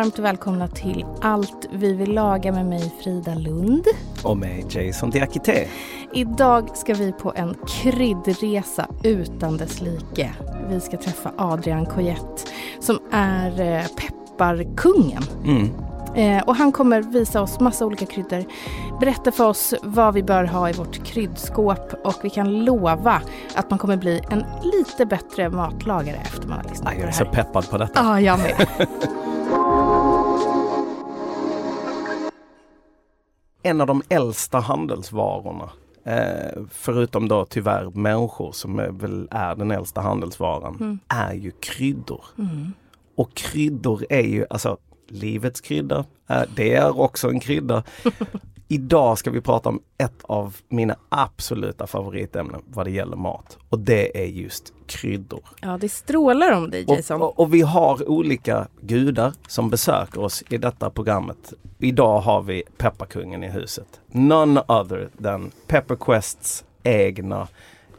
Varmt välkomna till Allt vi vill laga med mig Frida Lund. Och med Jason Diakité. Idag ska vi på en kryddresa utan dess like. Vi ska träffa Adrian Coyette som är eh, pepparkungen. Mm. Eh, och han kommer visa oss massa olika kryddor, berätta för oss vad vi bör ha i vårt kryddskåp och vi kan lova att man kommer bli en lite bättre matlagare efter man har lyssnat på jag det är så här. peppad på detta. Ja, jag med. En av de äldsta handelsvarorna, eh, förutom då tyvärr människor som är, väl är den äldsta handelsvaran, Mm. är ju kryddor. Mm. Och kryddor är ju, alltså livets krydda, eh, det är också en krydda. Idag ska vi prata om ett av mina absoluta favoritämnen vad det gäller mat. Och det är just kryddor. Ja, det strålar om dig Jason. Och, och, och vi har olika gudar som besöker oss i detta programmet. Idag har vi pepparkungen i huset. None other than Pepperquests egna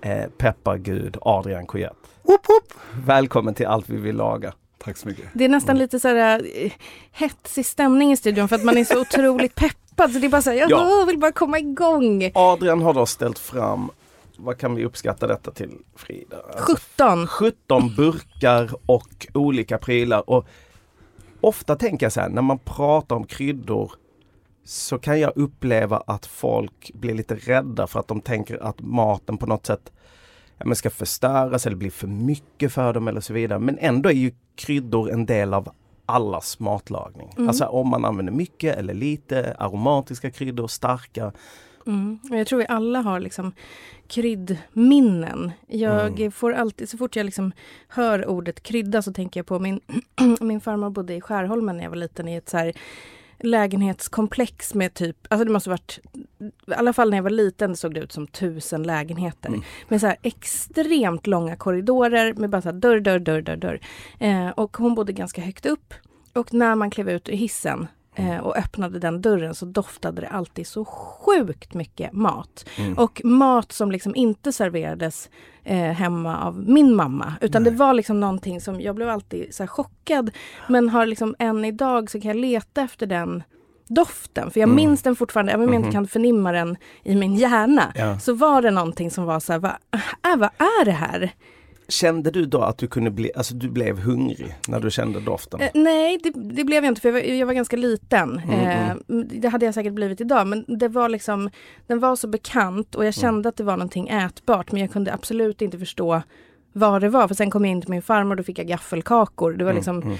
eh, peppargud Adrian Coyette. Välkommen till Allt vi vill laga. Tack så mycket. Det är nästan lite så här eh, hetsig stämning i studion för att man är så otroligt peppad. Så det är bara så här, jag Ja. vill bara komma igång. Adrian har då ställt fram, vad kan vi uppskatta detta till Frida? Alltså, 17. 17 burkar och olika prylar. Och ofta tänker jag så här, när man pratar om kryddor så kan jag uppleva att folk blir lite rädda för att de tänker att maten på något sätt men ska förstöras eller bli för mycket för dem eller så vidare. Men ändå är ju kryddor en del av allas matlagning. Mm. Alltså om man använder mycket eller lite, aromatiska kryddor, starka. Mm. Jag tror vi alla har liksom kryddminnen. Jag Mm. får alltid, så fort jag liksom hör ordet krydda så tänker jag på min, min farmor bodde i Skärholmen när jag var liten i ett så lägenhetskomplex med typ, alltså det måste varit, i alla fall när jag var liten såg det ut som tusen lägenheter. Mm. Med så här extremt långa korridorer med bara så här dörr, dörr, dörr, dörr, dörr. Eh, och hon bodde ganska högt upp. Och när man klev ut ur hissen eh, och öppnade den dörren så doftade det alltid så sjukt mycket mat. Mm. Och mat som liksom inte serverades eh, hemma av min mamma. Utan det var liksom någonting som, jag blev alltid så chockad. Men har liksom än idag så kan jag leta efter den doften. För jag Mm. minns den fortfarande, även om jag Mhm. inte kan förnimma den i min hjärna. Ja. Så var det någonting som var så här, vad, äh, vad är det här? Kände du då att du kunde bli, alltså du blev hungrig när du kände doften? Eh, nej, det, det blev jag inte för jag var, jag var ganska liten. Mm, Eh, det hade jag säkert blivit idag men det var liksom, den var så bekant och jag Mm. kände att det var någonting ätbart men jag kunde absolut inte förstå vad det var. För sen kom jag in till min farmor och då fick jag gaffelkakor. Det var Mm, liksom mm.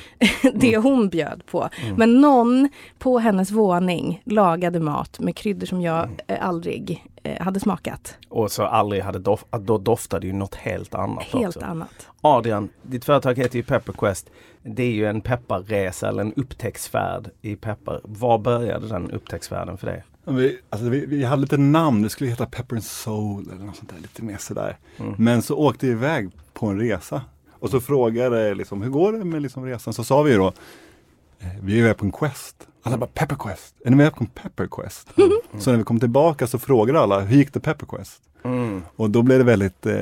det hon bjöd på. Mm. Men någon på hennes våning lagade mat med kryddor som jag Mm. eh, aldrig eh, hade smakat. Och så aldrig hade att då doftade ju något helt annat Helt också. annat. Adrian, ditt företag heter ju Pepperquest. Det är ju en pepparresa eller en upptäcktsfärd i peppar. Var började den upptäcktsfärden för dig? Vi, alltså vi, vi hade lite namn, det skulle heta Pepper and Soul eller något sånt där, lite mer sådär. Mm. Men så åkte vi iväg på en resa. Och så frågade liksom, hur går det med liksom resan? Så sa vi då, eh, vi är iväg på en quest. Alla bara Pepper Quest, är ni med på en Pepper Quest? Så när vi kom tillbaka så frågade alla, hur gick det Pepper Quest? Mm. Och då blev det väldigt eh,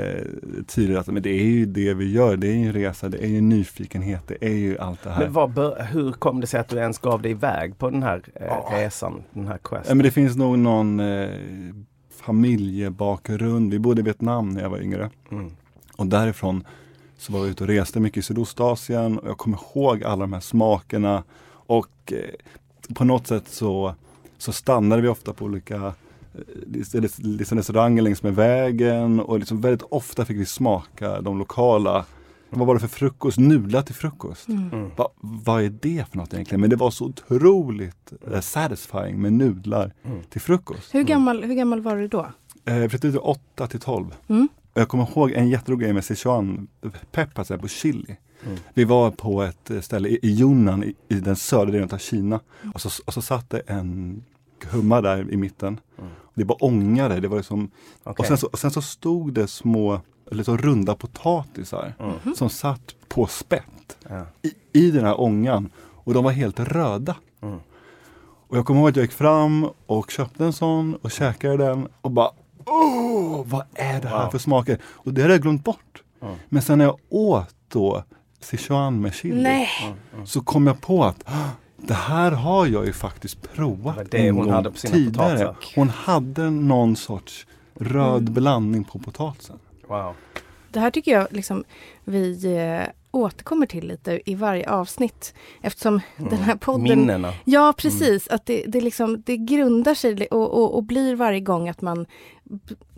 tydligt att men det är ju det vi gör, det är ju en resa, det är ju nyfikenhet, det är ju allt det här. Men vad bör, hur kom det sig att du ens gav dig iväg på den här eh, Ja. resan, den här Ja, questen? men det finns nog någon eh, familjebakgrund. Vi bodde i Vietnam när jag var yngre. Mm. Och därifrån så var vi ute och reste mycket i Sydostasien. Och jag kommer ihåg alla de här smakerna. Och eh, på något sätt så, så stannade vi ofta på olika liksom, restauranger längs med vägen. Och liksom väldigt ofta fick vi smaka de lokala. Vad var det för frukost? Nudlar till frukost. Mm. Va, vad är det för något egentligen? Men det var så otroligt eh, satisfying med nudlar Mm. till frukost. Hur gammal, hur gammal var du då? Eh, till 8 till 12. Mm. Jag kommer ihåg en jätterolig grej med Sichuan peppar så här, på chili. Vi var på ett eh, ställe i, i Yunnan i, i den södra delen av Kina. Och så, och så satt det en humma där i mitten. Det var ångare, det var liksom Okej. och sen så, och sen så stod det små liksom runda potatisar som satt på spett Ja. i, i den här ångan. Och de var helt röda. Mm. Och jag kommer ihåg att jag gick fram och köpte en sån och käkade den och bara Åh, vad är det här Wow. för smaker? Och det hade jag glömt bort. Mm. Men sen när jag åt då Sichuan med chili Nej. så kom jag på att "Ah, det här har jag ju faktiskt provat Det var det en hon gång hade på sina tidigare. potatisar. Hon hade någon sorts röd Mm. blandning på potatisen. Wow. Det här tycker jag liksom vi eh, återkommer till lite i varje avsnitt. Eftersom den här podden... Minnena. Ja precis, att det, det, liksom, det grundar sig och, och, och blir varje gång att man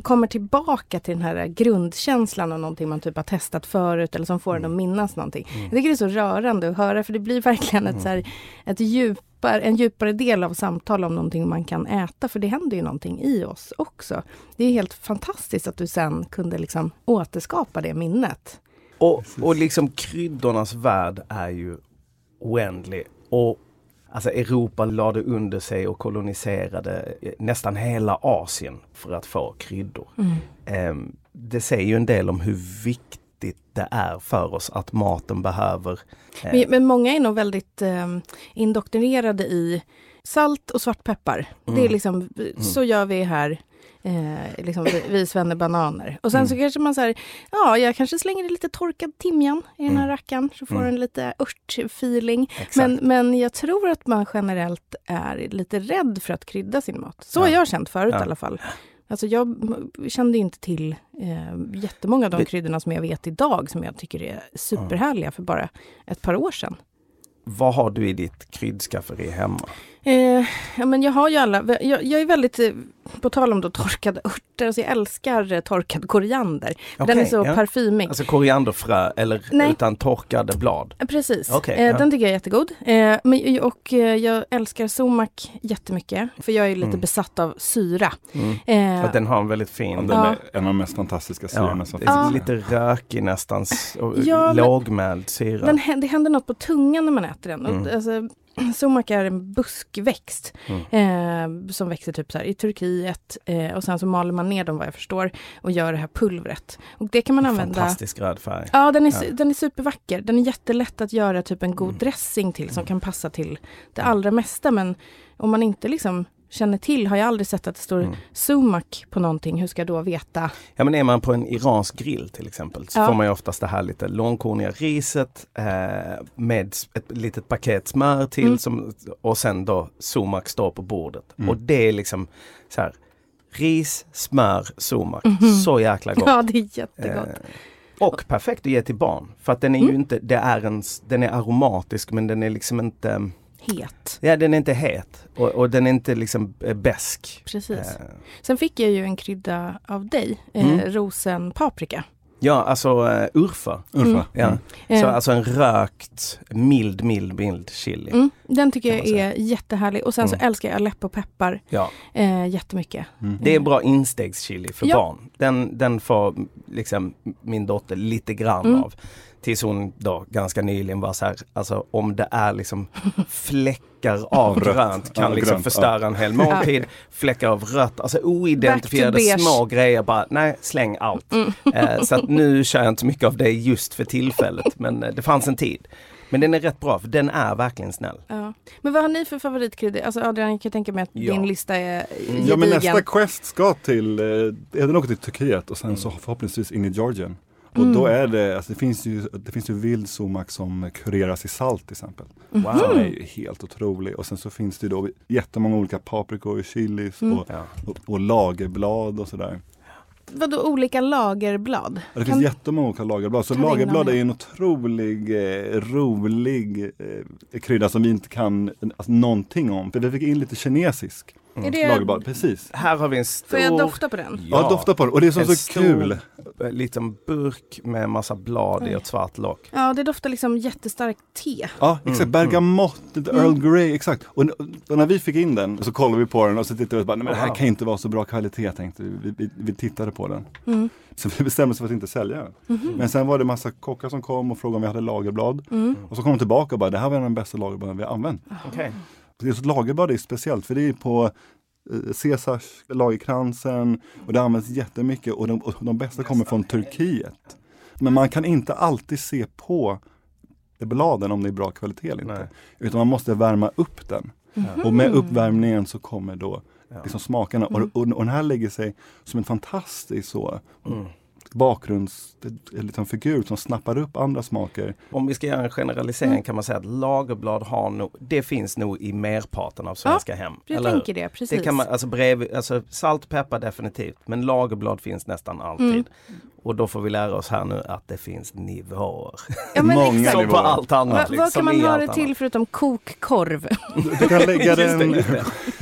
kommer tillbaka till den här grundkänslan av någonting man typ har testat förut eller som får en att minnas någonting. Jag tycker det är så rörande att höra för det blir verkligen ett, så här, ett djupare, en djupare del av samtal om någonting man kan äta för det händer ju någonting i oss också. Det är helt fantastiskt att du sen kunde liksom återskapa det minnet. Och, och liksom kryddornas värld är ju oändlig. Och alltså Europa lade under sig och koloniserade eh, nästan hela Asien för att få kryddor. Ehm, det säger ju en del om hur viktigt det är för oss att maten behöver eh, Men, men många är nog väldigt eh, indoktrinerade i salt och svartpeppar. Det är liksom, så gör vi här. Eh, liksom vi, vi svennebananer. Och sen så kanske man säger, ja jag kanske slänger lite torkad timjan i den här rackaren så får den lite örtfeeling. Men, men jag tror att man generellt är lite rädd för att krydda sin mat. Så har Ja. jag känt förut Ja. i alla fall. Alltså jag kände inte till eh, jättemånga av de Det- kryddorna som jag vet idag som jag tycker är superhärliga för bara ett par år sedan. Vad har du i ditt kryddskafferi hemma? Eh, ja, men jag har ju alla, jag, jag är väldigt, eh, på tal om då torkade örter, alltså jag älskar eh, torkad koriander. den Okej, är så ja. parfymig. Alltså korianderfrö eller Nej. utan torkade blad? Precis, Okej, eh, ja. den tycker jag är jättegod. Eh, men, och eh, jag älskar sumak jättemycket, för jag är lite Mm. besatt av syra. Mm. Eh, Att den har en väldigt fin... Ja, den Ja. är en av de mest fantastiska syrorna som det är finns. lite rökig nästan och Ja, men- lågmäld syra. den, det händer något på tungan när man äter den. Mm. alltså, sumak är en buskväxt Mm. eh, som växer typ så här i Turkiet eh, och sen så maler man ner dem vad jag förstår och gör det här pulvret. Och det kan man använda Fantastisk röd färg. Ja, den är, Ja. den är supervacker. Den är jättelätt att göra typ en god Mm. dressing till som kan passa till det allra mesta. Men om man inte liksom känner till, har jag aldrig sett att det står Mm. sumak på någonting, hur ska jag då veta? Ja men är man på en iransk grill till exempel så Ja. får man ju oftast det här lite långkorniga riset eh, med ett litet paket smör till Mm. som, och sen då sumak står på bordet. Mm. Och det är liksom så här ris, smör, sumak. Mhm. Så jäkla gott. Ja, det är jättegott. Eh, och perfekt att ge till barn. För att den är ju Mm. inte, det är en, den är aromatisk men den är liksom inte, Het. ja den är inte het och, och den är inte liksom eh, besk. Precis. Eh, Sen fick jag ju en krydda av dig, eh, Mm. rosenpaprika. ja alltså uh, urfa. Urfa. Mm. Ja. Eh, Så alltså en rökt, mild, mild, mild chili. mm, den tycker jag är jättehärlig. Och sen så Mm. älskar jag aleppo-peppar Ja, eh, jättemycket. Mm. det är bra instegschili för Ja. barn. Den, den får liksom min dotter lite grann Mm. av. Tills hon då ganska nyligen var så här, alltså om det är liksom fläckar av Rött. grönt kan Ja, liksom grönt, förstöra en hel måltid. Fläckar av rött, alltså oidentifierade små grejer bara, nej släng allt. Mm. Eh, så att nu kör jag inte så mycket av det just för tillfället men eh, det fanns en tid. Men den är rätt bra för den är verkligen snäll. Ja. Men vad har ni för favoritkryddor? Alltså Adrian, jag kan tänka mig att Ja. din lista är gedigen. Ja men nästa quest ska till, eh, är den åker till Turkiet och sen så förhoppningsvis in i Georgien. Och då Mm. är det, alltså det finns ju, det finns ju vild sumak som kureras i salt till exempel. Mhm. Wow. Som är ju helt otrolig. Och sen så finns det ju då jättemånga olika paprikor och chilis Mm. och, och, och lagerblad och sådär. Vadå olika lagerblad? Ja, det Kan- finns jättemånga olika lagerblad. Så lagerblad är en otrolig, eh, rolig eh, krydda som vi inte kan alltså, någonting om. För vi fick in lite kinesisk. Är det, Lagerblad, precis. Här har vi en stor... får jag dofta på den? Ja, dofta på den. Och det är som en så stor, kul. eh, liten burk med massa blad i ett svart lock. Ja, det doftar liksom jättestarkt te. Ja, exakt. Bergamott, lite Earl Grey, exakt. Och, och när vi fick in den så kollade vi på den och så tittade vi och bara, nej men det här kan inte vara så bra kvalitet tänkte vi. Vi, vi, vi tittade på den. Mm. Så vi bestämde oss för att inte sälja den. Mhm. Men sen var det massa kockar som kom och frågade om vi hade lagerblad. Mm. Och så kom de tillbaka och bara, det här var en av de bästa lagerbladen vi har använt. Okej. Just ett lagerblad är speciellt för det är på eh, Caesars lagerkransen och det används jättemycket och de, och de bästa kommer från Turkiet. Men man kan inte alltid se på bladen om det är bra kvalitet eller inte. Nej. Utan man måste värma upp den. Och med uppvärmningen så kommer då liksom smakerna. Och, och, och den här lägger sig som en fantastisk så Mm. Bakgrunds, liksom figur som snappar upp andra smaker. Om vi ska göra en generalisering Mm. kan man säga att lagerblad har nog, det finns nog i merparten av svenska hem. Jag eller hur? tänker det, precis. Det kan man, alltså, brev, alltså salt, peppar definitivt, men lagerblad finns nästan alltid. Mm. Och då får vi lära oss här nu att det finns nivåer. ja, men många exakt. Som på nivåer. allt annat. Va, liksom, vad kan man ha det till annat. förutom kokkorv? Du kan lägga den.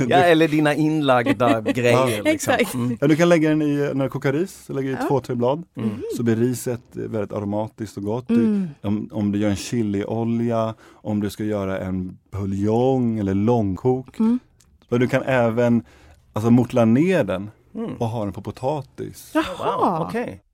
Ja, eller dina inlagda grejer. Liksom. Exakt. Mm. ja, du kan lägga den i, när du kokar ris, så lägger du i Ja. två, tre blad. Mm. Så blir riset väldigt aromatiskt och gott. Mm. Om, om du gör en chiliolja, om du ska göra en buljong eller långkok. Mm. Och du kan även alltså, mortla ner den Mm. och ha den på potatis. Wow, Jaha.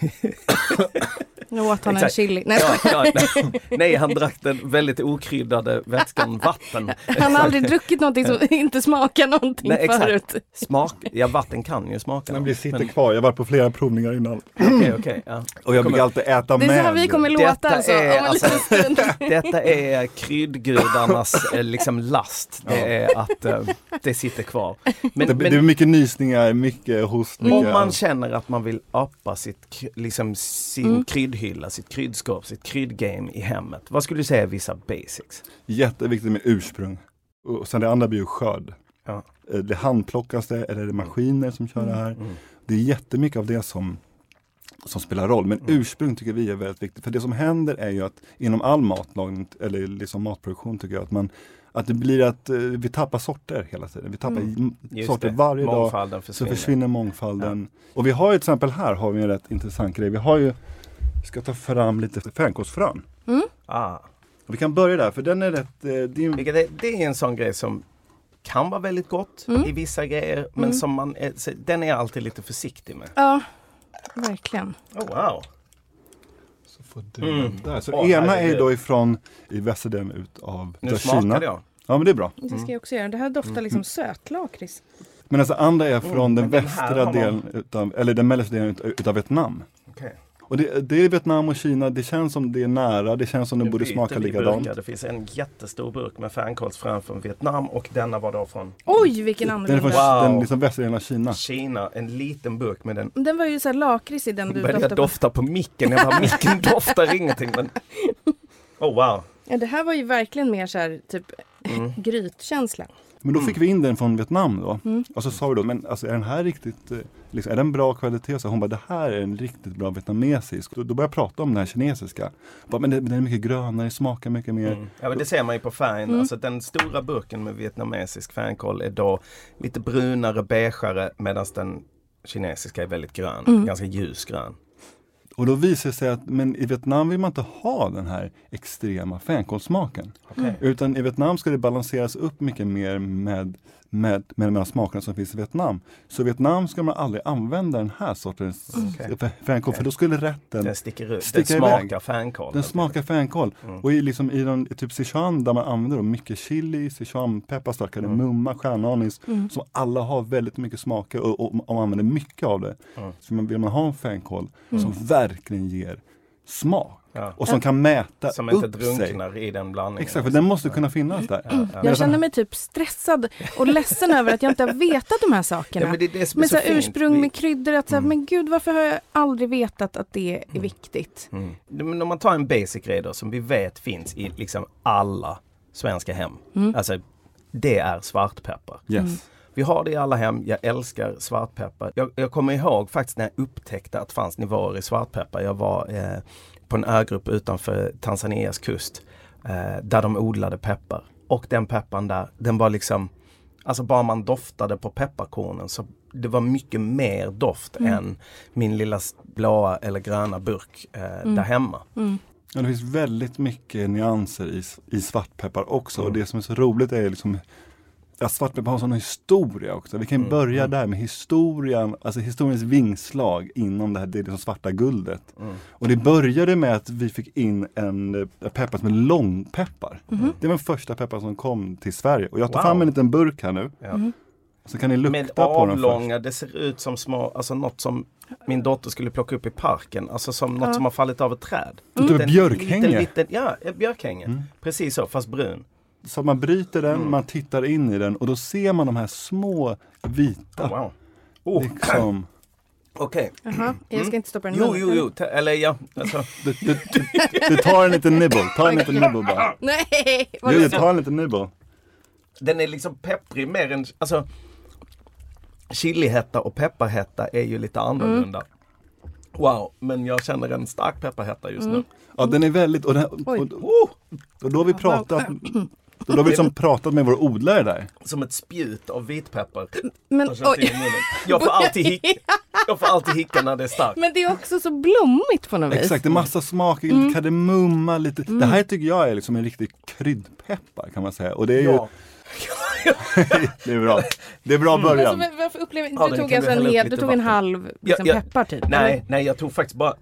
Nu åt han en chili. Nej, Ja, ja, nej. nej, han drack den väldigt okryddade vätskan vatten. Han har aldrig druckit någonting som inte smakar någonting Nej, exakt. förut. Smak, ja vatten kan ju smaka. Den blir sitter Men- kvar. Jag har varit på flera provningar innan. Okej, okej. ja. Och jag Kommer- brukar alltid äta Det är med. så här vi kommer låta Detta alltså. är om en alltså- liten stund. Detta är kryddgudarnas eh, liksom last. Det är att eh, det sitter kvar. Men, Det, men det är mycket nysningar, mycket host. Mycket om man känner att man vill uppa sitt, liksom sin Mm. kryddhylla, sitt kryddskåp, sitt kryddgame i hemmet. Vad skulle du säga är vissa basics? Jätteviktigt med ursprung. Och sen det andra blir ju skörd. Ja. Eh, Det handplockas det eller är det maskiner som kör det här. Mm. Det är jättemycket av det som, som spelar roll. Men ursprung tycker vi är väldigt viktigt. För det som händer är ju att inom all matlagning eller liksom matproduktion tycker jag att man att det blir att eh, vi tappar sorter hela tiden. Vi tappar mm. Sorter det. varje dag. Mångfalden Så försvinner. försvinner mångfalden. Och vi har ju till exempel här har vi en rätt intressant grej. Vi har ju, ska ta fram lite fänkålsfrön. Ah. Och Vi kan börja där för den är rätt, eh, det är det är en sån grej som kan vara väldigt gott Mm. i vissa grejer men som man är, den är jag alltid lite försiktig med. Ja, verkligen. Oh, wow! Så får du Mm. den där. Så Åh, ena är då ifrån i västra delen utav Nu utav smakade Kina. jag. Ja men det är bra. Det ska jag också göra. Det här doftar liksom sötlakrits. Men alltså andra är från Mm, den den västra man- delen utav, eller den mellersta delen utav, utav Vietnam. Okej. Och det, det är Vietnam och Kina, det känns som det är nära, det känns som det Nu borde smaka likadant. burkar. Det finns en jättestor burk med fänkålsfrön från Vietnam och denna var då från Oj, vilken Den är från annorlunda. Wow. den liksom västra delen av Kina. Kina. En liten burk med den Den var ju så lakrits i den du doftade på. dofta på micken. Jag bara, micken doftar ingenting. Men... Oh wow. Ja, det här var ju verkligen mer så här typ Mm. grytkänsla. Men då fick vi in den från Vietnam då. Mm. Och så sa vi då, men alltså är den här riktigt, eh, liksom, är den bra kvalitet? Så hon bara, det här är en riktigt bra vietnamesisk. Då, då började jag prata om den här kinesiska. Bara, men den är mycket grönare, smakar mycket mer. Mm. Ja men det ser man ju på färgen. Mm. Alltså den stora burken med vietnamesisk fänkål är då lite brunare, beigeare medan den kinesiska är väldigt grön. Mm. Ganska ljusgrön. Och då visar det sig att men i Vietnam vill man inte ha den här extrema fänkålssmaken. Okej. Utan i Vietnam ska det balanseras upp mycket mer med, med, med de här smakerna som finns i Vietnam. Så i Vietnam ska man aldrig använda den här sortens Okej. f- fänkål för då skulle rätten Den sticker ut. Den sticka smakar iväg. fänkål. Den smakar fänkål. Mm. Och i, liksom, i, den, typ Sichuan där man använder mycket chili, Sichuanpeppar, stark Mm. kardemumma, stjärnanis. Mm. Som alla har väldigt mycket smaker och, och, och man använder mycket av det. Mm. Så man, vill man ha en fänkål som verkligen ger smak. Ja. Och som kan mäta Som inte upp sig. drunknar i den blandningen. Exakt, för den måste kunna finnas där. Ja, ja. Jag känner mig typ stressad och ledsen över att jag inte har vetat de här sakerna. Ja, men det det så så ursprung med kryddor, att så här, Mm. men gud varför har jag aldrig vetat att det är viktigt? Mm. Men om man tar en basic då som vi vet finns i liksom alla svenska hem. Mm. Alltså det är svartpeppar. Yes. Vi har det i alla hem. Jag älskar svartpeppar. Jag, jag kommer ihåg faktiskt när jag upptäckte att det fanns nivåer i svartpeppar. Jag var eh, på en ögrupp utanför Tanzanias kust eh, där de odlade peppar. Och den pepparn där, den var liksom Alltså bara man doftade på pepparkornen så det var mycket mer doft Mm. än min lilla blåa eller gröna burk eh, där hemma. Mm. Ja, det finns väldigt mycket nyanser i, i svartpeppar också. Mm. Och det som är så roligt är liksom att svartpeppar har sån historia också. Vi kan Mm, börja mm. där med historien, alltså historiens vingslag inom det här det är liksom svarta guldet. Mm. Och det började med att vi fick in en eh, peppar som är långpeppar. Mhm. Det var den första peppar som kom till Sverige. Och jag tar Wow. fram en liten burk här nu. Ja. Mhm. Så kan ni lukta Med på den först. avlånga, det ser ut som små, alltså något som min dotter skulle plocka upp i parken. Alltså som något Ja. som har fallit av ett träd. Mm. Liten- björkhänge. Liten, liten, ja, björkhänge. Mm. Precis så, fast brun. Så man bryter den, Mm. man tittar in i den och då ser man de här små vita. Wow. Oh, Liksom. Okej. Jaha, jag ska inte stoppa den Jo, munnen, jo, jo. Ta- Eller ja, alltså. Du, du, du, du tar en liten nibble, ta en liten nibble bara. Nej! Jo, du tar en liten nibble. Den är liksom pepprig mer än, alltså. Chilihätta och pepparhätta är ju lite annorlunda. Mm. Wow, men jag känner en stark pepparhätta just nu. Ja, den är väldigt, och, den, och, och, och då har vi pratat, då har vi liksom pratat med vår odlare där. Som ett spjut av vitpeppar. Men, oj. jag, får alltid hicka, jag får alltid hicka när det är starkt. men det är också så blommigt på något vis. Exakt, det är massa smaker, Mm. lite kardemumma, lite. Det här tycker jag är liksom en riktig kryddpeppar kan man säga. Och det är ju, Ja. det är bra. Det är bra Alltså, början. men varför upplever Ja, Du den tog alltså en hel, du tog en halv liksom, Ja, ja. peppar typ? Nej, eller? nej, jag tog faktiskt bara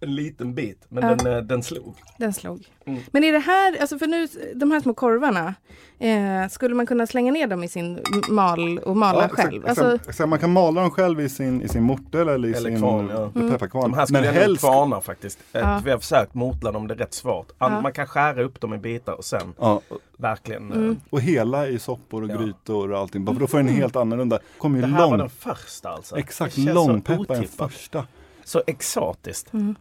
en liten bit. Men Ja. den, eh, den slog. Den slog. Mm. Men är det här, alltså för nu, de här små korvarna, eh, skulle man kunna slänga ner dem i sin mal och mala exakt, själv? exakt. Alltså, Exakt, man kan mala dem själv i sin, i sin mortel eller i Eller sin kvarn, ja. Mm. pepparkvarn. De här skulle Men jag helst, kvarna faktiskt. Eh, Ja. Vi har försökt mortla dem, det är rätt svårt. An- Ja. Man kan skära upp dem i bitar och sen ja, verkligen... eh, Mm. och hela i soppor och Ja. grytor och allting. Bara för då får den en helt annorlunda. kommer ju Det här lång, var den första alltså. Exakt, så långpeppar är första. Så exotiskt. Mm.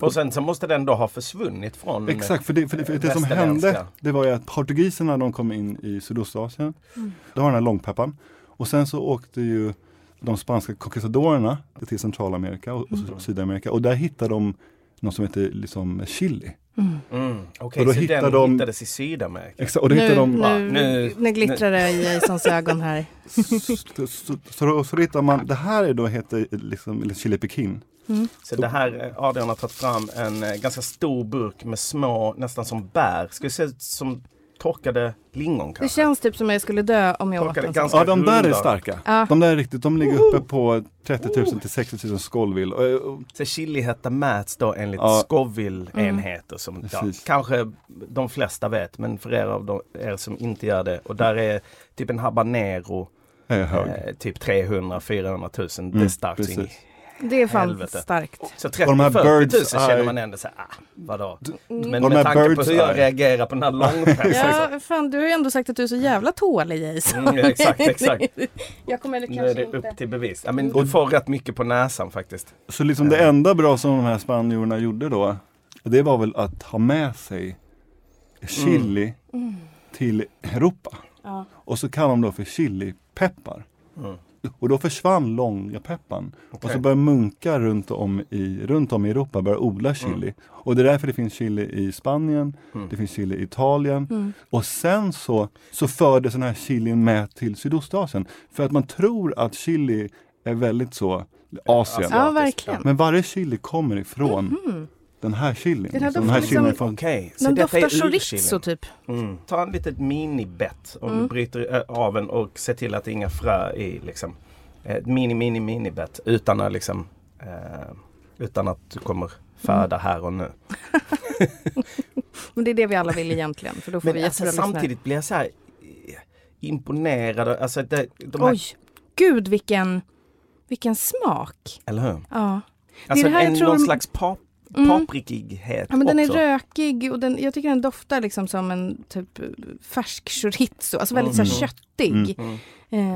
Och sen så måste den då ha försvunnit från... Exakt, för det, för det, för det som hände det var ju att portugiserna de kom in i Sydostasien. Mm. Det var den här långpepparn. Och sen så åkte ju de spanska conquistadorerna till Centralamerika och, och Mm. Sydamerika. Och där hittade de något som heter liksom chili. mm. Mm. Okej, Och då så hittar den de- hittades i Sydamerika. Exakt, och då nu, hittade de... nu, nu- nu glittrar det i Jasons ögon här. Så, så, så, så, så hittar man, det här är då heter liksom chili pekin. Så det här, eh, Adrian har tagit fram en eh, ganska stor burk med små, nästan som bär. Ska det se ut som torkade lingon Det kanske? känns typ som jag skulle dö om jag åt Torkade en ganska- sån. Ja, de där är starka. Ja. De där är riktigt, de ligger uppe på 30 000 till 60 000 Scoville. Och, och, Så chilihetta mäts då enligt Ja. Scoville-enheter som ja, Precis. kanske de flesta vet men för er av de, er som inte gör det. Och där är typ en habanero är eh, typ 300-400 000. det är Mm, starkt. in i- precis. Det är fan Helvete. starkt. Så Och de här 30-40 000 birds känner man ändå så här, ah, vadå? Men med tanke på hur jag reagerar på den här långpeppen. Ja, fan du har ju ändå sagt att du är så jävla tålig Jason. Mm, exakt, exakt. jag kommer Nu är kanske det inte... upp till bevis. Ja, men du får rätt mycket på näsan faktiskt. Så liksom det enda bra som de här spanjorerna gjorde då, det var väl att ha med sig chili till Europa. Ja. Och så kallar de då för chilipeppar. Mm. Och då försvann långpepparn. Och Okej. så började munkar runt om i, runt om i Europa börja odla chili. Och det är därför det finns chili i Spanien, Mm. det finns chili i Italien. Mm. Och sen så, så fördes den här chilin med till Sydostasien. För att man tror att chili är väldigt så Asien. Ja, verkligen. Men varje chili kommer ifrån Mhm. Den här chilin. Den här liksom. doftar chilin är liksom- från Okej, så Den detta doftar chorizo typ. Mm. Ta en litet minibett om Mm. du bryter eh, av en och se till att det är inga frö i. Liksom. Ett mini, mini, minibett utan att liksom eh, utan att du kommer föda här och nu. Men det är det vi alla vill egentligen för då får vi Men alltså, jättebra lyssnare. samtidigt blir jag så här eh, imponerad. Alltså, det, de här, Oj, gud vilken, vilken smak. Eller hur? Ja. Alltså det här jag en, tror- någon slags pap, Mm. paprikighet Ja, men den är rökig och den, jag tycker den doftar liksom som en typ färsk chorizo, alltså väldigt Mm. så här köttig. Mm. Eh,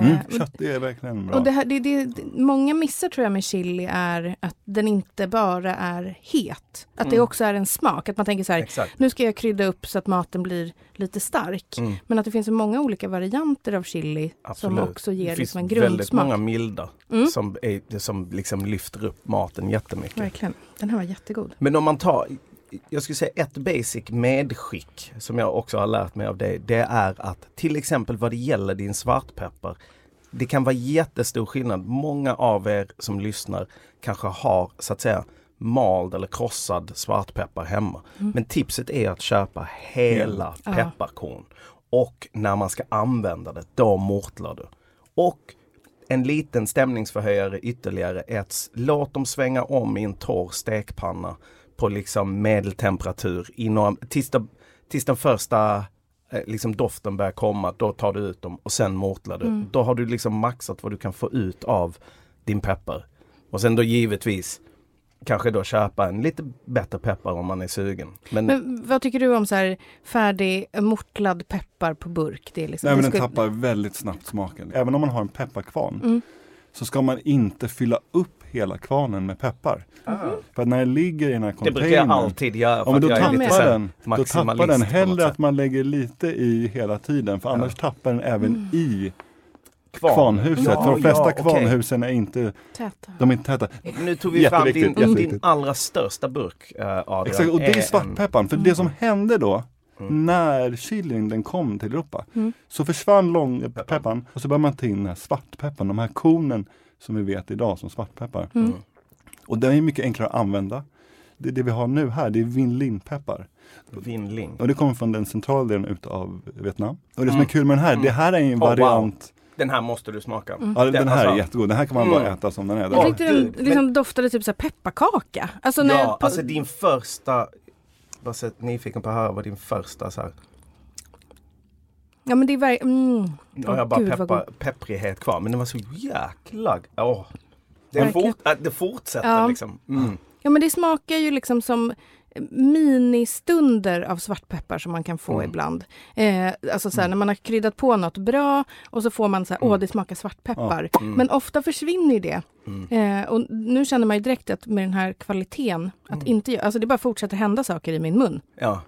Mm, och- kött det är verkligen bra. och det här, det, det, det, många missar tror jag med chili är att den inte bara är het. Att det Mm. också är en smak. Att man tänker så här, Exakt. nu ska jag krydda upp så att maten blir lite stark. Mm. Men att det finns så många olika varianter av chili Absolut. som också ger det finns liksom en väldigt grundsmak. många milda Mm. som, är, som liksom lyfter upp maten jättemycket. Verkligen. Den här var jättegod. Men om man tar, jag skulle säga ett basic medskick som jag också har lärt mig av dig. Det är att till exempel vad det gäller din svartpeppar. Det kan vara jättestor skillnad. Många av er som lyssnar kanske har så att säga mald eller krossad svartpeppar hemma. Mm. Men tipset är att köpa hela Ja. pepparkorn. Och när man ska använda det, då mortlar du. Och en liten stämningsförhöjare ytterligare s- låt dem svänga om i en torr stekpanna på liksom medeltemperatur i några, tills, de, tills den första eh, liksom doften börjar komma. Då tar du ut dem och sen mortlar du. Mm. Då har du liksom maxat vad du kan få ut av din peppar. Och sen då givetvis kanske då köpa en lite bättre peppar om man är sugen. Men, Men vad tycker du om så här färdig mortlad peppar på burk? Det är liksom, Nej men det den skulle- tappar väldigt snabbt smaken. Även om man har en pepparkvarn Mm. Så ska man inte fylla upp hela kvarnen med peppar. För att när den ligger i den här det containern brukar jag alltid göra. Ja, för då jag lite tappar här den, då tappar den hellre att man lägger lite i hela tiden för annars tappar den även Mm. i Kvarn. kvarnhuset. Ja, för de flesta ja, kvarnhusen är inte, Täta. de är inte täta. Nu tog vi fram din, din allra största burk uh, Adrian. Exakt, och det är en- svartpepparn. För det som hände då Mm. när chilin den kom till Europa Mm. så försvann långpepparn och så började man ta in den här svartpepparn, de här kornen som vi vet idag som svartpeppar. Mm. Och den är mycket enklare att använda. Det, det vi har nu här, det är vinlinpeppar. Vinling. Och det kommer från den centrala delen utav Vietnam. Och det som Mm. är kul med den här, Mm. det här är en Oh, wow. variant. Den här måste du smaka. Mm. Ja, den här är alltså- jättegod. Den här kan man Mm. bara äta som den är. Jag Ja, tyckte den liksom doftade typ så här pepparkaka. Alltså när ja, jag, på, alltså din första, bara så att nyfiken på att höra vad din första så här. ja men det är verkligen, mm. Nu har jag bara gud, god. pepprighet kvar men den var så jäkla, åh. Det, Verkligen. fort, äh, det fortsätter Ja. liksom. Mm. Ja men det smakar ju liksom som ministunder av svartpeppar som man kan få Mm. ibland. Eh, alltså så här, när man har kryddat på något bra och så får man så här, Mm. åh det smakar svartpeppar. Mm. Men ofta försvinner ju det. Mm. Eh, och nu känner man ju direkt att med den här kvaliteten, att Mm. inte alltså det bara fortsätter hända saker i min mun. Ja.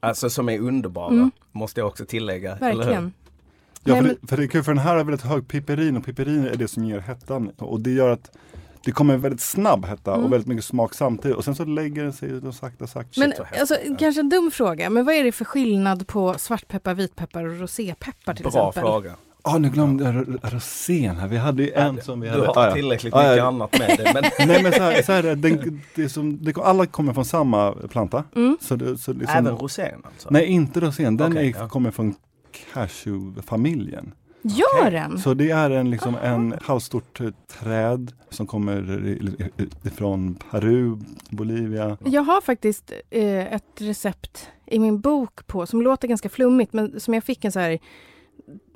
Alltså som är underbara, Mm. måste jag också tillägga. eller hur? Verkligen. Ja, för, det, för det är kul för den här har väldigt hög piperin och piperin är det som ger hettan. Och det gör att det kommer en väldigt snabb hetta Mm. och väldigt mycket smak samtidigt. Och sen så lägger den sig då sakta sakta. Men alltså, kanske en dum fråga, men vad är det för skillnad på svartpeppar, vitpeppar och rosépeppar till Bra exempel? fråga. Ah, nu glömde jag ro- rosén här. Vi hade ju en som vi Du hade. har Ah, ja. tillräckligt Ah, ja. mycket annat med dig. Men Nej men så här, så här är den, det är som, det, alla kommer från samma planta. Mm. Så det, så liksom, även rosén alltså? Nej inte rosén, den Okej, är, ja. kommer från cashewfamiljen. Gör Okej. den? Så det är en, liksom en halvstort eh, träd som kommer ifrån Peru, Bolivia. Jag har faktiskt eh, ett recept i min bok på, som låter ganska flummigt, men som jag fick en så här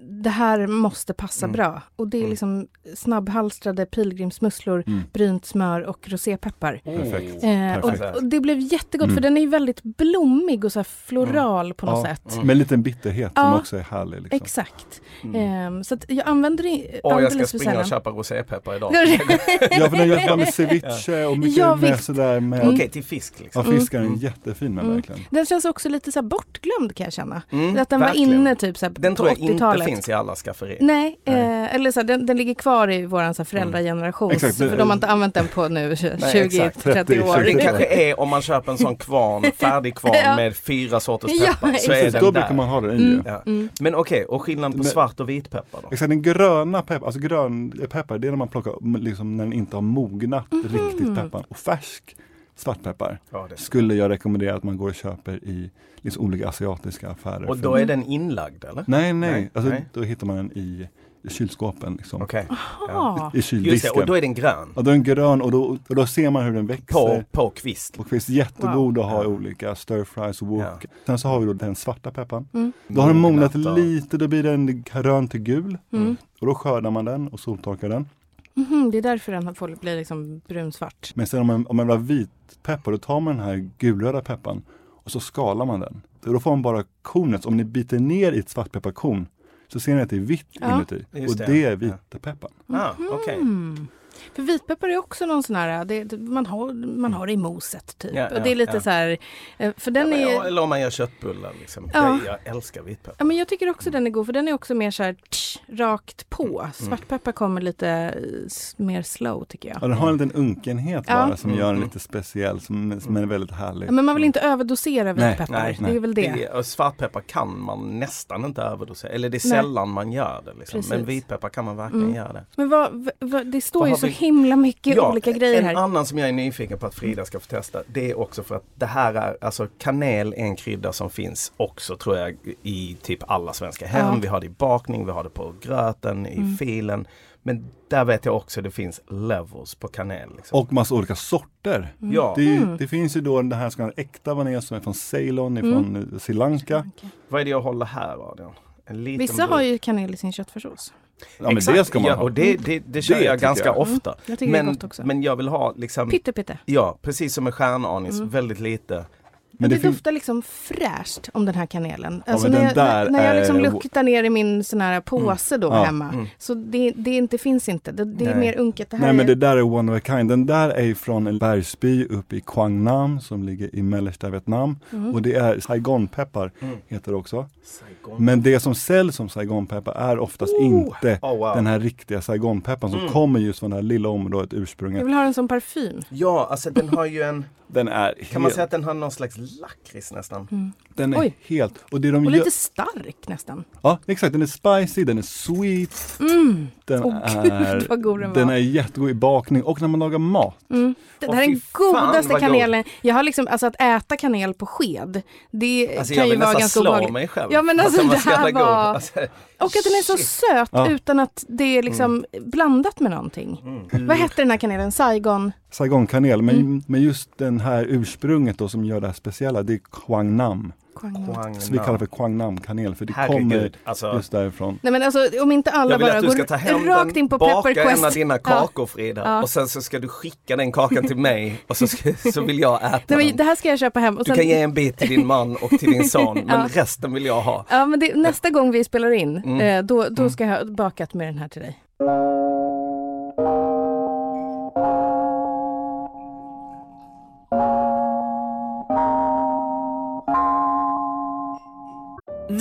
det här måste passa Mm. bra. Och det är Mm. liksom snabbhalstrade pilgrimsmusslor, Mm. brynt smör och rosépeppar. Perfekt. Eh, och, Perfekt. och det blev jättegott Mm. för den är ju väldigt blommig och så här floral på något Ja. sätt. Mm. Med en liten bitterhet som Ja. också är härlig. Liksom. Exakt. Mm. Ehm, så att jag använder det Och jag ska springa och köpa rosépeppar idag. Ja för den görs med ceviche och mycket Ja, med sådär med Mm. Okej, till fisk liksom. Ja fiskar är Mm. jättefin med Mm. verkligen. Den känns också lite så här bortglömd kan jag känna. Mm, att den var verkligen. inne typ så här Den på tror jag inte 80-talet. Finns i alla skafferier. Nej, eh, eller så här, den, den ligger kvar i våran så här, föräldrageneration. Exakt, för de har inte använt den på nu exakt. 20-30 år. Det kanske är om man köper en sån kvarn, färdig kvarn Ja. med fyra sorters Ja, peppar. så är den då där. brukar man ha den i. Mm. ja. Ja. Men okej, och skillnaden på Men- svart och vitpeppar då? Exakt, den gröna peppar, alltså grön peppar, det är när man plockar, liksom när den inte har mognat Mhm. riktigt peppar. Och färsk svartpeppar Ja, det. skulle jag rekommendera att man går och köper i liksom olika asiatiska affärer. Och då är den inlagd eller? Nej, nej, Nej, alltså, nej. då hittar man den i, i kylskåpen. Liksom. Okej. Ah. I Just det, kyldisken. och då är den grön. Ja, då är den grön och då, och då ser man hur den växer. På, på kvist. Och finns jättegod att ha i Ja. olika stir fries och wok. Ja. Sen så har vi då den svarta pepparn. Mm. Då har den mognat lite, då blir den grön till gul. Mm. Och då skördar man den och soltorkar den. Mhm, det är därför den får bli liksom brunsvart. Men sen om man, om man vill ha vit peppar, då tar man den här gulröda pepparn och så skalar man den. Då får man bara kornet. Om ni biter ner i ett svartpepparkorn så ser ni att det är vitt Ja. inuti. Just och det. det är vitpepparn. Ah, okej. Mm. För vitpeppar är också någon sån här, det, man, har, man har det i moset typ. Ja, och det är ja, lite ja. så här, eh, för den Ja, är... Eller om man gör köttbullar liksom. Ja. Jag, jag älskar vitpeppar. Ja, men jag tycker också den är god för den är också mer så här tsch, rakt på. Mm. Svartpeppar kommer lite eh, mer slow tycker jag. Ja, den har en liten unkenhet Ja. bara som Mm, gör den mm. lite speciell, som, som är väldigt härlig. Ja, men man vill inte överdosera Nej, vitpeppar. nej, det är väl det. Det, och svartpeppar kan man nästan inte överdosera. Eller det är Nej. sällan man gör det. Liksom. Men vitpeppar kan man verkligen Mm. göra det. Men vad, vad, det står Vad ju så himla mycket olika grejer en här. annan som jag är nyfiken på att Frida ska få testa. Det är också för att det här är, alltså kanel är en krydda som finns också tror jag i typ alla svenska hem. Ja. Vi har det i bakning, vi har det på gröten, i Mm. filen. Men där vet jag också det finns levels på kanel. Liksom. Och massa olika sorter. ja, Det, Mm. det finns ju då den här så kallade äkta vanilj som är från Ceylon, ifrån eh, Sri Lanka. vad är det jag håller här Adrian? En liten Vissa har ju kanel i sin köttfärssås. Ja men Exakt, det ska man ja, ha. och det, det, det kör Det jag ganska jag. ofta. Jag det är Men, gott också. men jag vill ha liksom, Pytte pytte. ja precis som en stjärnanis, Mm. väldigt lite. Men Men det, det doftar liksom fräscht om den här kanelen. Alltså men när, den jag, där när, när jag liksom är- luktar ner i min sån här påse då Ja. hemma. Mm. Så det, det inte finns inte. Det, det är mer unket. Det här Nej men är, det där är one of a kind. Den där är från en bergsby uppe i Quang Nam som ligger i mellersta Vietnam. Mm. Och det är Saigonpeppar Mm. heter det också. Saigon. Men det som säljs som Saigonpeppar är oftast inte Oh, wow. den här riktiga Saigonpepparn som Mm. kommer just från det här lilla området jag ursprunget. vill ha den som parfym. Ja, alltså den har ju en, Den är kan man säga att den har någon slags lakrits nästan? Mm. den är Oj. helt, och det de Och gör, lite stark nästan. ja exakt, den är spicy, den är sweet, Mm. den Åh, är, gud, vad god den den var. är jättegod i bakning och när man lagar mat. Mm. Det här är den godaste vad god. kanelen. Jag har liksom, alltså att äta kanel på sked. Det Alltså kan jag ju vill vara nästan ganska slå obehagligt. mig själv. Ja, men alltså, det här var- Alltså, Och att den är så söt Ja. utan att det är liksom blandat med någonting. Mm. Vad hette den här kanelen? Saigon? Saigonkanel, men, Mm. men just den här ursprunget då som gör det här speciella, det är Quang Nam. Quang Så vi kallar för Quang Nam kanel för det kommer Herregud, alltså. just därifrån. Nej men alltså om inte alla Jag vill bara att du går ska ta hem rakt den, in på baka Pepper en av Quest. dina Ja. kakor Frida Ja. och sen så ska du skicka den kakan till mig och så, ska, så vill jag äta Nej, men den. det här ska jag köpa hem. Och Du sen, kan ge en bit till din man och till din son men Ja. resten vill jag ha. Ja men det, nästa gång vi spelar in, Mm. eh, då, då Mm. ska jag ha bakat med den här till dig.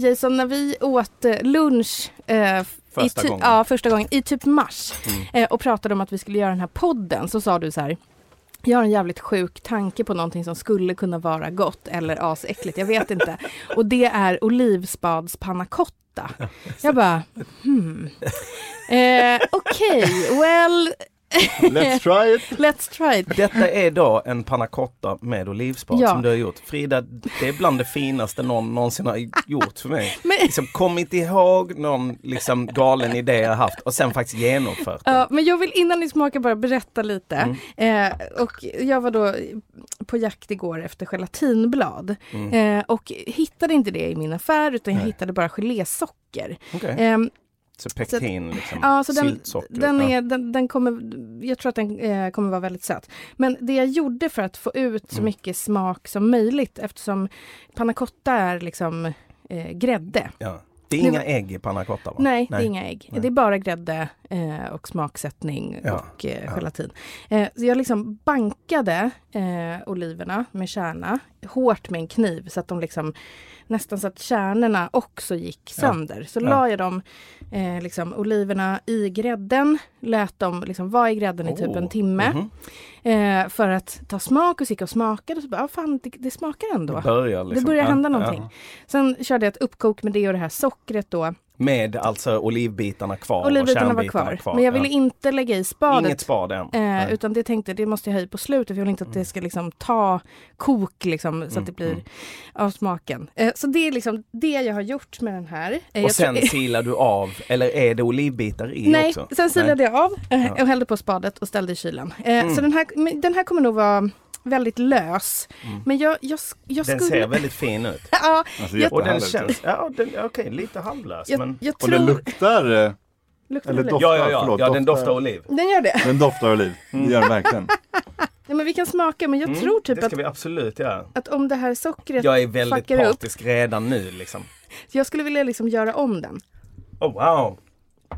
Jason, när vi åt eh, lunch eh, Första gången. Ja, första gången i typ mars Mm. eh, och pratade om att vi skulle göra den här podden så sa du så här jag har en jävligt sjuk tanke på någonting som skulle kunna vara gott eller asäckligt, jag vet inte. Och det är olivspads panna cotta. Jag bara, hmm. Eh, Okej, well, Let's try it! let's try it. Detta är då en panna cotta med olivspad Ja. som du har gjort. Frida, det är bland det finaste någon någonsin har gjort för mig. Men- Liksom, kom inte ihåg någon liksom, galen idé jag haft och sen faktiskt genomfört den. Ja, men jag vill innan ni smakar bara berätta lite. Mm. Eh, och jag var då på jakt igår efter gelatinblad. Mm. Eh, och hittade inte det i min affär utan jag Nej. hittade bara gelésocker. Okej. Ehm, Så pektin, liksom, Ja, så den, den, är, den, den kommer, jag tror att den eh, kommer vara väldigt söt. Men det jag gjorde för att få ut så Mm. mycket smak som möjligt eftersom panna cotta är liksom eh, grädde. Ja. Det är Det inga ägg i panna cotta va? Nej, det är inga ägg. Nej. Det är bara grädde eh, och smaksättning Ja, och eh, gelatin. Eh, så jag liksom bankade eh, oliverna med kärna hårt med en kniv så att de liksom nästan så att kärnorna också gick Ja. sönder. Så Ja. la jag de eh, liksom, oliverna i grädden, lät dem liksom vara i grädden i typ Oh. en timme Mhm. eh, för att ta smak och så gick och smakade och så bara, ah, fan det, det smakar ändå. Det börjar liksom. det börjar ja, hända ja. någonting. Sen körde jag ett uppkok med det och det här sockret då. Med alltså olivbitarna kvar Olivibitarna och var kärnbitarna kvar. Men jag ville ja. inte lägga i spadet. Inget spad än. Eh, Nej. Mm. utan det tänkte det måste jag ha i på slutet för jag vill inte att det ska liksom ta kok liksom, så att det blir av smaken. Eh, så det är liksom det jag har gjort med den här. Eh, Och sen tror- silar du av, eller är det olivbitar i Nej, också? sen silade jag av eh, och hällde på spadet och ställde i kylen. Eh, Mm. Så den här, den här kommer nog vara väldigt lös. Men jag, jag, jag Den skulle... ser väldigt fin ut. ja, Alltså, Jag- Och den känns, ja den, okej lite halvlös jag, men... jag Och tror... den luktar, eh, luktar eller doftar, Ja, ja, ja, förlåt, ja den doftar- oliv. Den gör det? Den doftar oliv, Mm. det gör den verkligen. Ja, men vi kan smaka men jag Mm, tror typ det ska att, vi absolut göra. att om det här sockret Jag är väldigt fuckar upp, partisk redan nu liksom. jag skulle vilja liksom göra om den. Oh wow!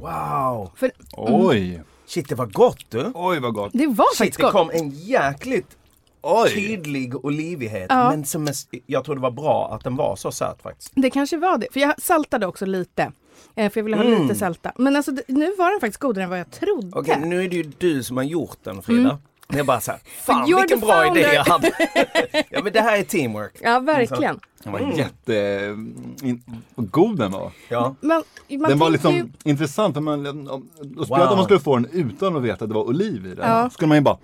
Wow! För Oj! Shit det var gott du! Oj vad gott! det var Shit faktiskt det gott. kom en jäkligt Oj! tydlig olivighet. Ja. Men som är, jag tror det var bra att den var så söt faktiskt. Det kanske var det. För jag saltade också lite. Eh, för jag ville ha Mm. lite sälta. Men alltså nu var den faktiskt godare än vad jag trodde. Okej nu är det ju du som har gjort den Frida. Men jag bara såhär, fan You're vilken bra founder. idé jag hade. ja men det här är teamwork. Ja, verkligen. Den var jätte... In, vad god den var. Ja. Man, man den var liksom ju, intressant. För man, om, om, Wow. om man skulle få den utan att veta att det var oliv i den. Ja. skulle man ju bara,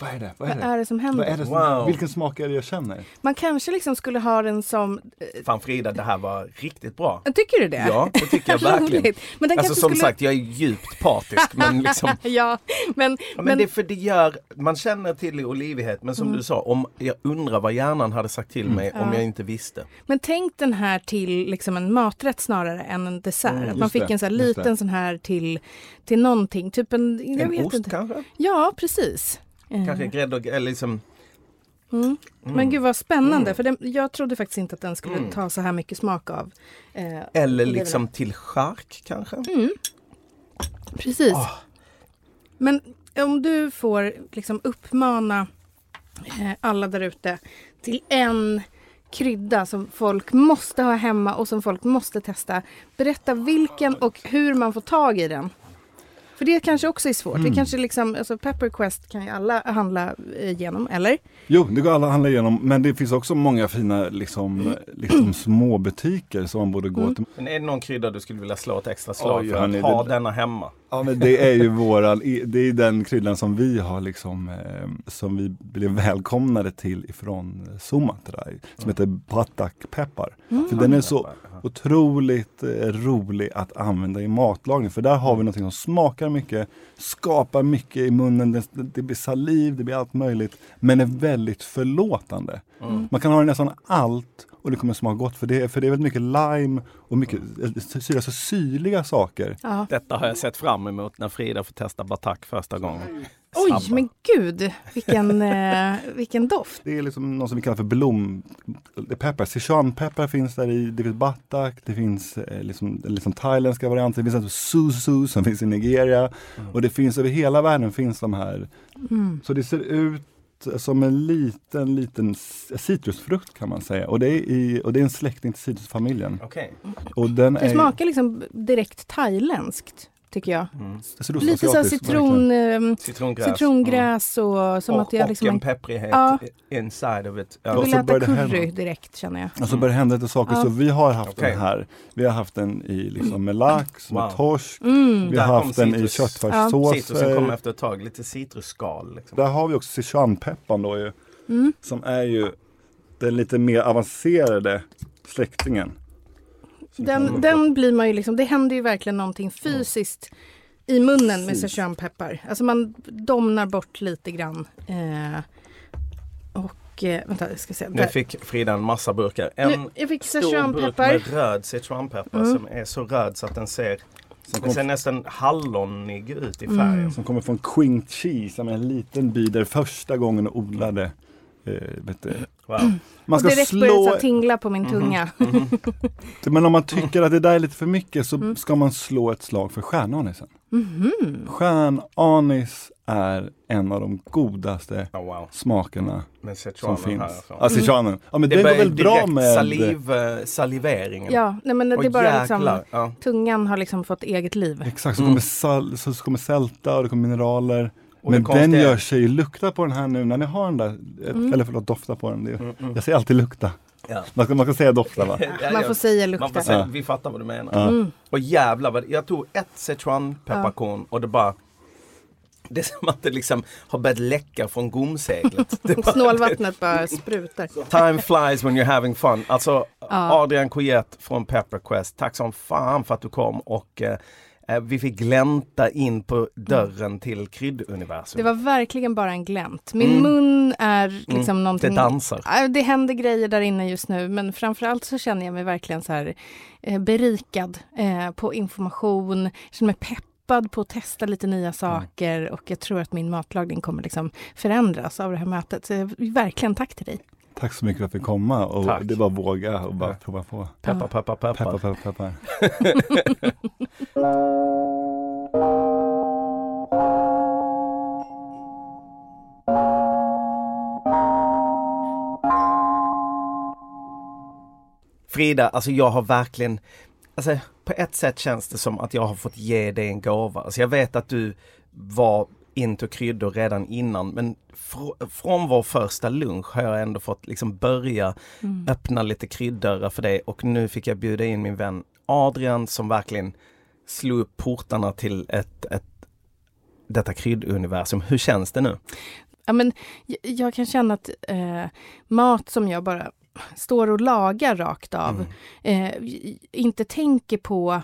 vad är det? Vad är vad det? är det som Vad händer? är det som, Wow. Vilken smak är det jag känner? Man kanske liksom skulle ha den som... eh, Fan Frida, det här var riktigt bra. Tycker du det? Ja, det tycker jag verkligen. Men den Alltså som skulle... sagt, jag är djupt partisk men liksom Ja, men... Ja, men, men det är för det gör, man känner till olivighet men som Mm. du sa, om, jag undrar vad hjärnan hade sagt till mig om Ja. jag inte visste. Men tänk den här till liksom en maträtt snarare än en dessert. Mm, att man fick det, en så liten det. sån här till, till någonting. Typ en... Jag en vet ost inte. kanske? Ja, precis. Eh, Kanske grädde och, eller liksom, Mm. Men gud vad spännande, Mm. för den, jag trodde faktiskt inte att den skulle Mm. ta så här mycket smak av. Eh, eller liksom till chark kanske? Mm. Precis. Ah. Men om du får liksom uppmana eh, alla där ute till en krydda som folk måste ha hemma och som folk måste testa. Berätta vilken och hur man får tag i den. För det kanske också är svårt. Det kanske liksom, alltså Pepperquest kan ju alla handla eh, igenom, eller? Jo, det går alla handla igenom. Men det finns också många fina liksom, liksom små butiker som man borde gå Mm. till. Men är det någon krydda du skulle vilja slå ett extra slag Oj, för hörni, att ha det- denna hemma? Ja, men det är ju våran, det är den kryddan som vi har liksom, eh, som vi blev välkomnade till ifrån Sumatra, som heter Batak-peppar. För den är så otroligt eh, rolig att använda i matlagning. För där har vi någonting som smakar mycket, skapar mycket i munnen, det, det blir saliv, det blir allt möjligt. Men är väldigt förlåtande. Man kan ha i nästan allt och det kommer smaka gott. För det, är- för det är väldigt mycket lime och mycket eh, syra, så syrliga saker. Ja. Detta har jag sett fram emot när Frida får testa batak första gången. Oj, men gud, vilken, eh, vilken doft. Det är liksom något som vi kallar för blom... Peppar. Sichuanpeppar finns där i. Det finns batak, det finns eh, liksom, liksom thailändska varianter. Det finns alltså susu som finns i Nigeria. Och det finns över hela världen finns de här. Mm. Så det ser ut som en liten, liten citrusfrukt kan man säga. Och det är, i, och det är en släkting till citrusfamiljen. Okej. Och den Det är, smakar liksom direkt thailändskt. Tycker jag. Sydostasiatiskt, Lite så citron, ehm, Citrongräs. citrongräs och som och, att jag och liksom... en pepprighet Ja. inside of it. Jag Ja. vill så äta curry hända. direkt känner jag. Och så börjar det hända lite saker. Ja. Så vi har haft Okej. den här. Vi har haft den i liksom med lax, med Wow. torsk. Mm. Vi har haft den i citrus. köttfärssåser. Citrusen kommer efter ett tag, lite citrusskal. Liksom. Där har vi också Sichuanpepparn då ju. Mm. Som är ju den lite mer avancerade släktingen. Den, den blir man ju liksom, det händer ju verkligen någonting fysiskt i munnen med Precis. sichuanpeppar. Alltså man domnar bort lite grann. Eh, och eh, vänta, jag ska se. Nu fick Frida en massa burkar. En Nu, jag fick stor burk med röd sichuanpeppar Mm. som är så röd så att den ser, den kom- ser nästan hallonig ut i Mm. färgen. Som kommer från Queen Cheese, som är en liten by där första gången odlade. Wow. Man Och ska direkt började det slå, tingla på min tunga. men om man tycker att det där är lite för mycket så Mm. ska man slå ett slag för stjärnanisen. Mhm. Stjärnanis är en av de godaste Oh, wow. smakerna som finns. härifrån. Ja, sichuanen. Ja, men Det går börjar väl bra med... saliv, eh, saliveringen. Ja, nej men det Och är bara liksom, ja. tungan har liksom fått eget liv. Exakt, så Mm. kommer, sal, så kommer sälta och det kommer mineraler. Och Men den gör sig lukta på den här nu när ni har den där, Mm. eller förlåt dofta på den. Det, Mm, mm. Jag säger alltid lukta. Ja. Man ska, man ska säga dofta va? Man får säga Man får lukta. säga, Ja. Vi fattar vad du menar. Ja. Mm. Och jävlar vad, jag tog ett Sichuan-pepparkorn och det bara det är som att det liksom har börjat läcka från gomseglet. Bara- Snålvattnet bara sprutar. Time flies when you're having fun. Alltså Ja. Adrian Coyette från Pepperquest, tack som fan för att du kom och eh, vi fick glänta in på dörren till krydduniversum. Det var verkligen bara en glänt. Min Mm. mun är liksom Det någonting... dansar. Ja, Det händer grejer där inne just nu men framförallt så känner jag mig verkligen så här eh, berikad eh, på information. Jag känner mig peppad på att testa lite nya saker och jag tror att min matlagning kommer liksom förändras av det här mötet. Så verkligen tack till dig. Tack så mycket för att jag fick komma och Tack. det var våga och bara prova på. Peppar, peppar, peppar. Peppar, peppar, peppar. Frida, alltså jag har verkligen, alltså på ett sätt känns det som att jag har fått ge dig en gåva. Alltså jag vet att du var into kryddor redan innan men fr- från vår första lunch har jag ändå fått liksom börja Mm. öppna lite kryddörrar för dig och nu fick jag bjuda in min vän Adrian som verkligen slog upp portarna till ett, ett detta krydduniversum. Hur känns det nu? Ja, men jag, kan känna att eh, mat som jag bara står och lagar rakt av, eh, i- inte tänker på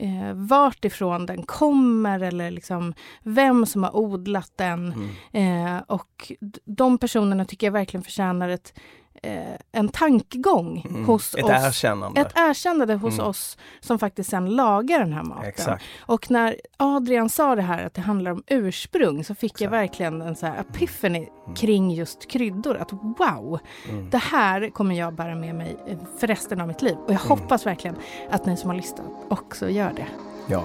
eh, vart ifrån den kommer eller liksom vem som har odlat den. Mm. Eh, och de personerna tycker jag verkligen förtjänar ett, eh, en tankegång Mm. hos Ett oss. erkännande. Ett erkännande hos Mm. oss som faktiskt sen lagar den här maten. Exakt. Och när Adrian sa det här att det handlar om ursprung så fick jag Exakt. verkligen en så här epiphany kring just kryddor. Att wow, Mm. det här kommer jag bära med mig för resten av mitt liv. Och jag Mm. hoppas verkligen att ni som har lyssnat också gör det. Ja.